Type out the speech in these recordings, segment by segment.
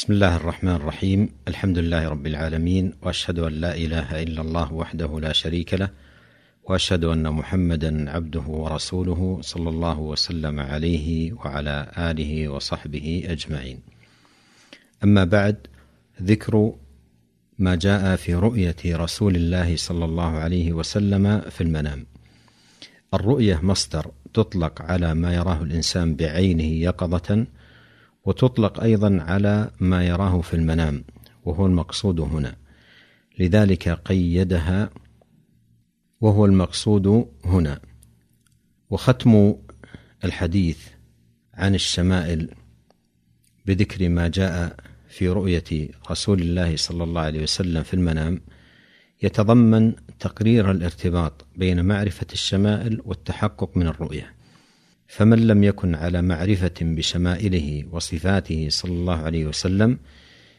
بسم الله الرحمن الرحيم الحمد لله رب العالمين واشهد ان لا اله الا الله وحده لا شريك له واشهد ان محمدا عبده ورسوله صلى الله وسلم عليه وعلى اله وصحبه اجمعين اما بعد ذكر ما جاء في رؤيه رسول الله صلى الله عليه وسلم في المنام الرؤيه مصدر تطلق على ما يراه الانسان بعينه يقظه وتطلق أيضا على ما يراه في المنام وهو المقصود هنا. لذلك قيدها وهو المقصود هنا. وختم الحديث عن الشمائل بذكر ما جاء في رؤية رسول الله صلى الله عليه وسلم في المنام يتضمن تقرير الارتباط بين معرفة الشمائل والتحقق من الرؤية. فمن لم يكن على معرفة بشمائله وصفاته صلى الله عليه وسلم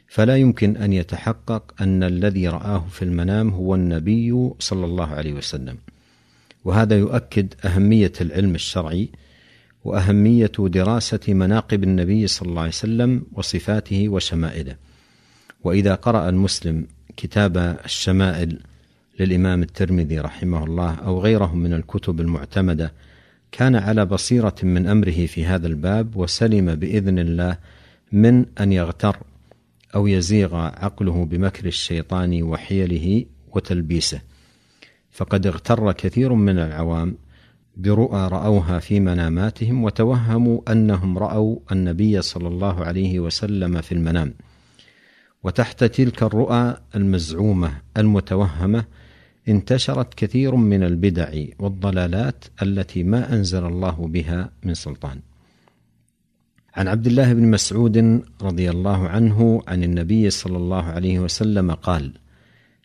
فلا يمكن أن يتحقق أن الذي رآه في المنام هو النبي صلى الله عليه وسلم. وهذا يؤكد أهمية العلم الشرعي وأهمية دراسة مناقب النبي صلى الله عليه وسلم وصفاته وشمائله. وإذا قرأ المسلم كتاب الشمائل للإمام الترمذي رحمه الله أو غيره من الكتب المعتمدة كان على بصيرة من أمره في هذا الباب وسلم بإذن الله من أن يغتر أو يزيغ عقله بمكر الشيطان وحيله وتلبيسه. فقد اغتر كثير من العوام برؤى رأوها في مناماتهم وتوهموا أنهم رأوا النبي صلى الله عليه وسلم في المنام. وتحت تلك الرؤى المزعومة المتوهمة انتشرت كثير من البدع والضلالات التي ما أنزل الله بها من سلطان. عن عبد الله بن مسعود رضي الله عنه عن النبي صلى الله عليه وسلم قال: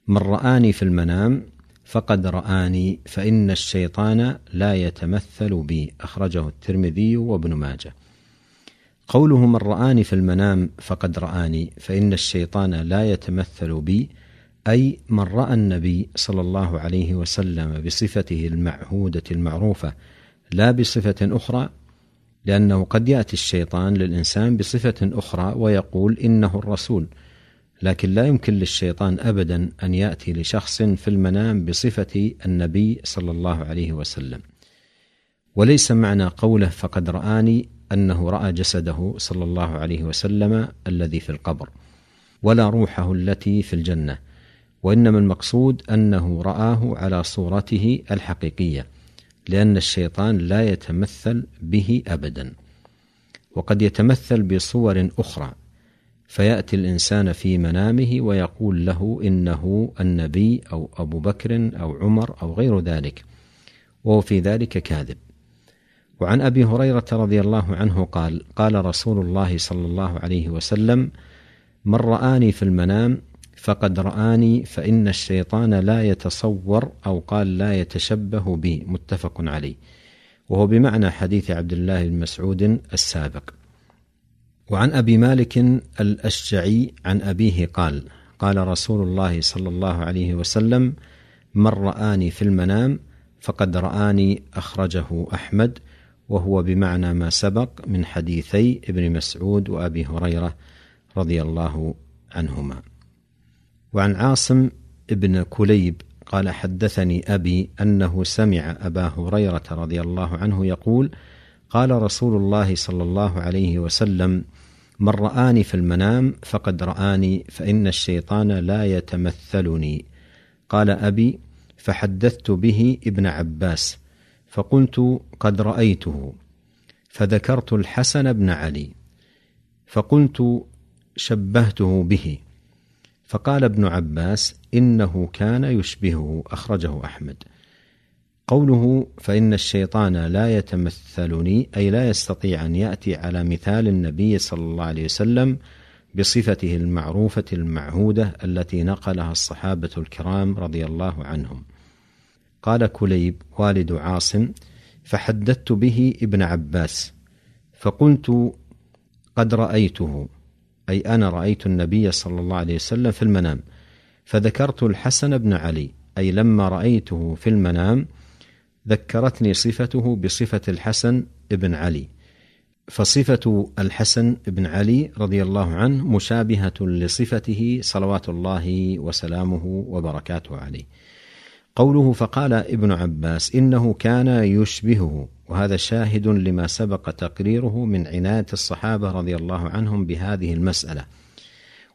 من رآني في المنام فقد رآني فإن الشيطان لا يتمثل بي أخرجه الترمذي وابن ماجه. قوله من رآني في المنام فقد رآني فإن الشيطان لا يتمثل بي أي من رأى النبي صلى الله عليه وسلم بصفته المعهودة المعروفة لا بصفة أخرى لأنه قد يأتي الشيطان للإنسان بصفة أخرى ويقول إنه الرسول لكن لا يمكن للشيطان ابدا أن يأتي لشخص في المنام بصفة النبي صلى الله عليه وسلم. وليس معنى قوله فقد رآني أنه رأى جسده صلى الله عليه وسلم الذي في القبر ولا روحه التي في الجنة. وإنما المقصود أنه رآه على صورته الحقيقية لأن الشيطان لا يتمثل به ابدا. وقد يتمثل بصور أخرى فيأتي الإنسان في منامه ويقول له إنه النبي أو أبو بكر أو عمر أو غير ذلك وهو في ذلك كاذب. وعن أبي هريرة رضي الله عنه قال قال رسول الله صلى الله عليه وسلم من رآني في المنام فقد رآني فإن الشيطان لا يتصور أو قال لا يتشبه بي. متفق عليه. وهو بمعنى حديث عبد الله بن مسعود السابق. وعن أبي مالك الأشجعي عن أبيه قال قال رسول الله صلى الله عليه وسلم من رآني في المنام فقد رآني أخرجه أحمد وهو بمعنى ما سبق من حديثي ابن مسعود وأبي هريرة رضي الله عنهما. وعن عاصم ابن كليب قال حدثني أبي أنه سمع أبا هريرة رضي الله عنه يقول قال رسول الله صلى الله عليه وسلم من رآني في المنام فقد رآني فإن الشيطان لا يتمثلني قال أبي فحدثت به ابن عباس فقلت قد رأيته فذكرت الحسن بن علي فقلت شبهته به فقال ابن عباس إنه كان يشبهه أخرجه أحمد. قوله فإن الشيطان لا يتمثلني أي لا يستطيع أن يأتي على مثال النبي صلى الله عليه وسلم بصفته المعروفة المعهودة التي نقلها الصحابة الكرام رضي الله عنهم. قال كليب والد عاصم فحدثت به ابن عباس فقلت قد رأيته. أي أنا رأيت النبي صلى الله عليه وسلم في المنام فذكرت الحسن بن علي أي لما رأيته في المنام ذكرتني صفته بصفة الحسن بن علي فصفة الحسن بن علي رضي الله عنه مشابهة لصفته صلوات الله وسلامه وبركاته عليه. قوله فقال ابن عباس إنه كان يشبهه وهذا شاهد لما سبق تقريره من عناية الصحابة رضي الله عنهم بهذه المسألة.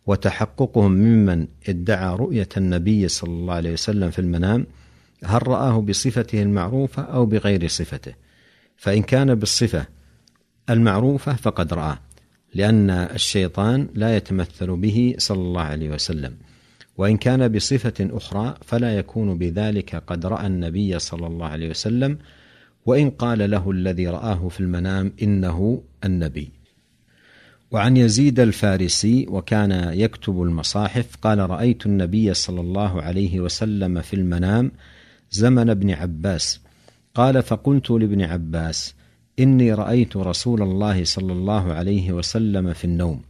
وتحققهم ممن ادعى رؤية النبي صلى الله عليه وسلم في المنام هل رآه بصفته المعروفة أو بغير صفته؟ فإن كان بالصفة المعروفة فقد رآه لأن الشيطان لا يتمثل به صلى الله عليه وسلم. وإن كان بصفة أخرى فلا يكون بذلك قد رأى النبي صلى الله عليه وسلم وإن قال له الذي رآه في المنام إنه النبي. وعن يزيد الفارسي وكان يكتب المصاحف قال رأيت النبي صلى الله عليه وسلم في المنام زمن ابن عباس. قال فقلت لابن عباس إني رأيت رسول الله صلى الله عليه وسلم في النوم.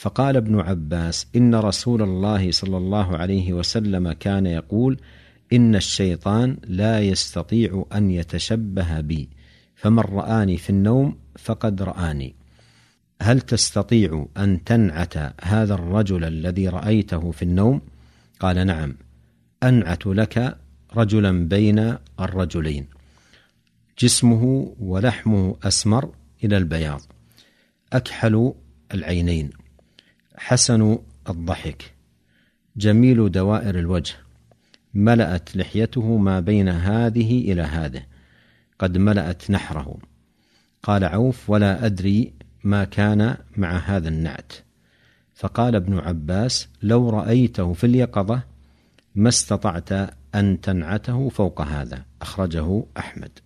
فقال ابن عباس إن رسول الله صلى الله عليه وسلم كان يقول إن الشيطان لا يستطيع أن يتشبه بي فمن رآني في النوم فقد رآني. هل تستطيع أن تنعت هذا الرجل الذي رأيته في النوم؟ قال نعم. أنعت لك رجلا بين الرجلين. جسمه ولحمه أسمر إلى البياض. أكحل العينين. حسن الضحك. جميل دوائر الوجه. ملأت لحيته ما بين هذه إلى هذه. قد ملأت نحره. قال عوف ولا أدري ما كان مع هذا النعت. فقال ابن عباس لو رأيته في اليقظة ما استطعت أن تنعته فوق هذا. أخرجه أحمد.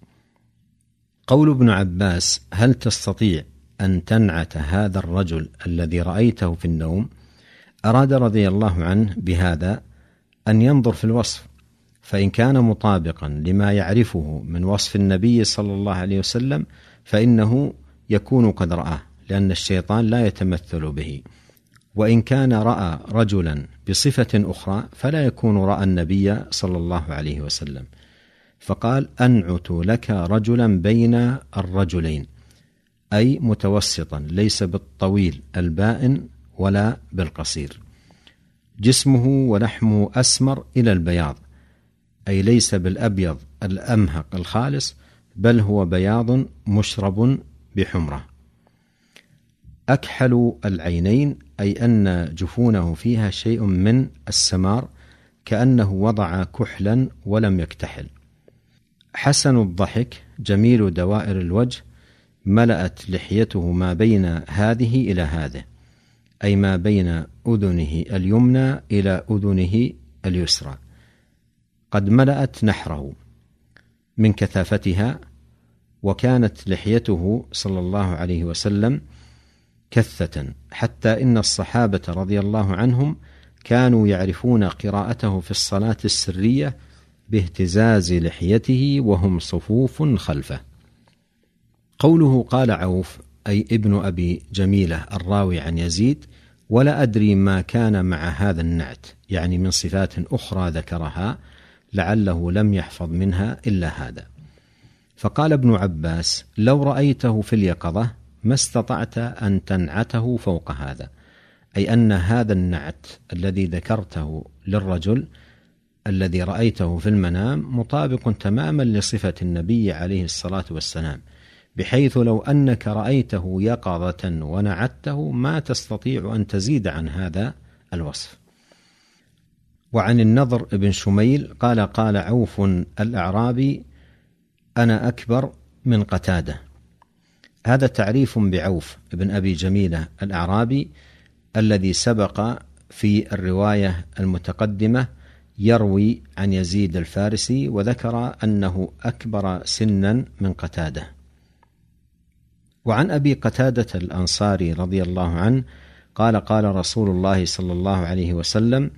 قول ابن عباس هل تستطيع أن تنعت هذا الرجل الذي رأيته في النوم؟ أراد رضي الله عنه بهذا أن ينظر في الوصف فإن كان مطابقا لما يعرفه من وصف النبي صلى الله عليه وسلم فإنه يكون قد رآه لأن الشيطان لا يتمثل به. وإن كان رأى رجلا بصفة أخرى فلا يكون رأى النبي صلى الله عليه وسلم. فقال أنعت لك رجلا بين الرجلين أي متوسطا ليس بالطويل البائن ولا بالقصير. جسمه ولحمه أسمر إلى البياض أي ليس بالأبيض الأمهق الخالص بل هو بياض مشرب بحمرة. أكحل العينين أي أن جفونه فيها شيء من السمار كأنه وضع كحلا ولم يكتحل. حسن الضحك جميل دوائر الوجه ملأت لحيته ما بين هذه إلى هذه. أي ما بين أذنه اليمنى إلى أذنه اليسرى. قد ملأت نحره من كثافتها وكانت لحيته صلى الله عليه وسلم كثة حتى إن الصحابة رضي الله عنهم كانوا يعرفون قراءته في الصلاة السرية باهتزاز لحيته وهم صفوف خلفه. قوله قال عوف أي ابن أبي جميلة الراوي عن يزيد ولا أدري ما كان مع هذا النعت يعني من صفات أخرى ذكرها لعله لم يحفظ منها إلا هذا. فقال ابن عباس لو رأيته في اليقظة ما استطعت أن تنعته فوق هذا أي أن هذا النعت الذي ذكرته للرجل الذي رأيته في المنام مطابق تماما لصفة النبي عليه الصلاة والسلام بحيث لو أنك رأيته يقظة ونعته ما تستطيع أن تزيد عن هذا الوصف. وعن النضر بن شميل قال قال عوف الأعرابي أنا أكبر من قتادة. هذا تعريف بعوف بن أبي جميلة الأعرابي الذي سبق في الرواية المتقدمة يروي عن يزيد الفارسي وذكر أنه أكبر سنا من قتادة. وعن أبي قتادة الأنصاري رضي الله عنه قال قال رسول الله صلى الله عليه وسلم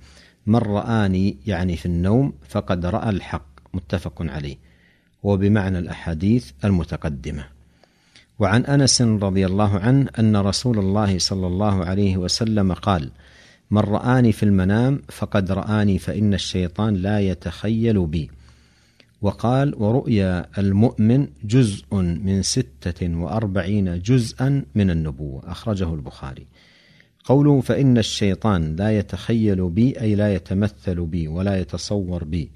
من رآني يعني في النوم فقد رأى الحق. متفق عليه. وبمعنى الأحاديث المتقدمة. وعن أنس رضي الله عنه أن رسول الله صلى الله عليه وسلم قال من رآني في المنام فقد رآني فإن الشيطان لا يتخيل بي. وقال ورؤيا المؤمن جزء من ستة وأربعين جزءا من النبوة. أخرجه البخاري. قوله فإن الشيطان لا يتخيل بي أي لا يتمثل بي ولا يتصور بي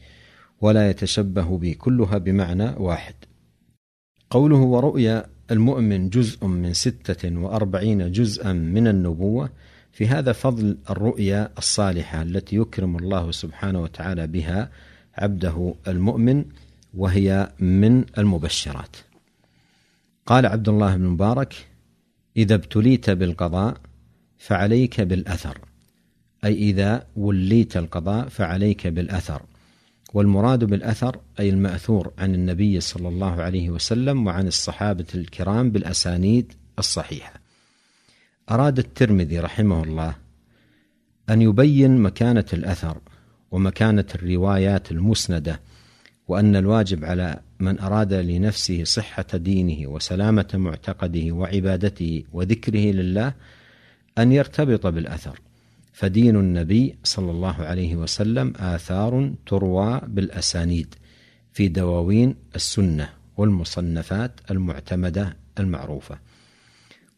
ولا يتشبه بي كلها بمعنى واحد. قوله ورؤيا المؤمن جزء من ستة وأربعين جزءا من النبوة. في هذا فضل الرؤيا الصالحة التي يكرم الله سبحانه وتعالى بها عبده المؤمن وهي من المبشرات قال عبد الله بن مبارك إذا ابتليت بالقضاء فعليك بالأثر أي إذا وليت القضاء فعليك بالأثر والمراد بالأثر أي المأثور عن النبي صلى الله عليه وسلم وعن الصحابة الكرام بالأسانيد الصحيحة. أراد الترمذي رحمه الله أن يبين مكانة الأثر ومكانه الروايات المسندة وأن الواجب على من أراد لنفسه صحة دينه وسلامة معتقده وعبادته وذكره لله أن يرتبط بالأثر فدين النبي صلى الله عليه وسلم آثار تروى بالأسانيد في دواوين السنة والمصنفات المعتمدة المعروفة.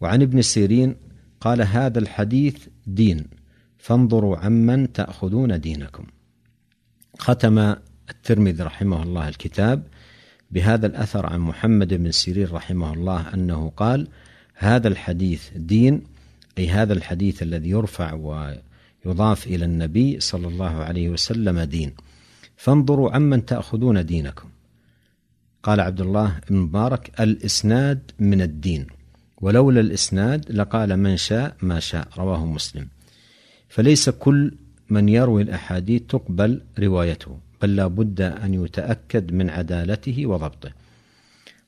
وعن ابن سيرين قال هذا الحديث دين فانظروا عمن تأخذون دينكم. ختم الترمذي رحمه الله الكتاب بهذا الأثر عن محمد بن سيرين رحمه الله أنه قال هذا الحديث دين أي هذا الحديث الذي يرفع ويضاف إلى النبي صلى الله عليه وسلم دين. فانظروا عمن تأخذون دينكم. قال عبد الله بن مبارك الإسناد من الدين ولولا الإسناد لقال من شاء ما شاء. رواه مسلم. فليس كل من يروي الأحاديث تقبل روايته بل لا بد أن يتأكد من عدالته وضبطه.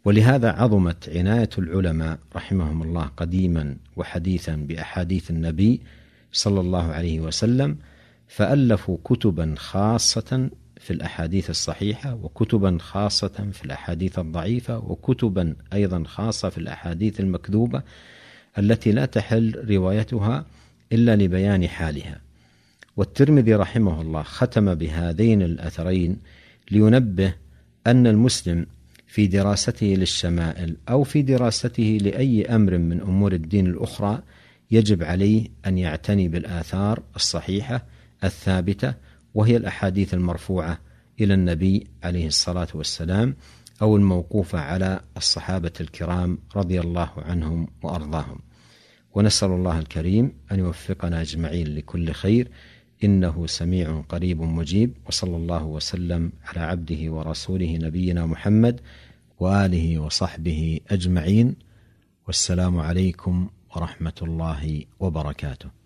ولهذا عظمت عناية العلماء رحمهم الله قديما وحديثا بأحاديث النبي صلى الله عليه وسلم فألفوا كتبا خاصة في الأحاديث الصحيحة وكتبا خاصة في الأحاديث الضعيفة وكتبا أيضا خاصة في الأحاديث المكذوبة التي لا تحل روايتها إلا لبيان حالها. والترمذي رحمه الله ختم بهذين الأثرين لينبه أن المسلم في دراسته للشمائل أو في دراسته لأي أمر من أمور الدين الأخرى يجب عليه أن يعتني بالآثار الصحيحة الثابتة وهي الأحاديث المرفوعة إلى النبي عليه الصلاة والسلام أو الموقوفه على الصحابة الكرام رضي الله عنهم وأرضاهم. ونسأل الله الكريم أن يوفقنا أجمعين لكل خير إنه سميع قريب مجيب وصلى الله وسلم على عبده ورسوله نبينا محمد وآله وصحبه أجمعين والسلام عليكم ورحمة الله وبركاته.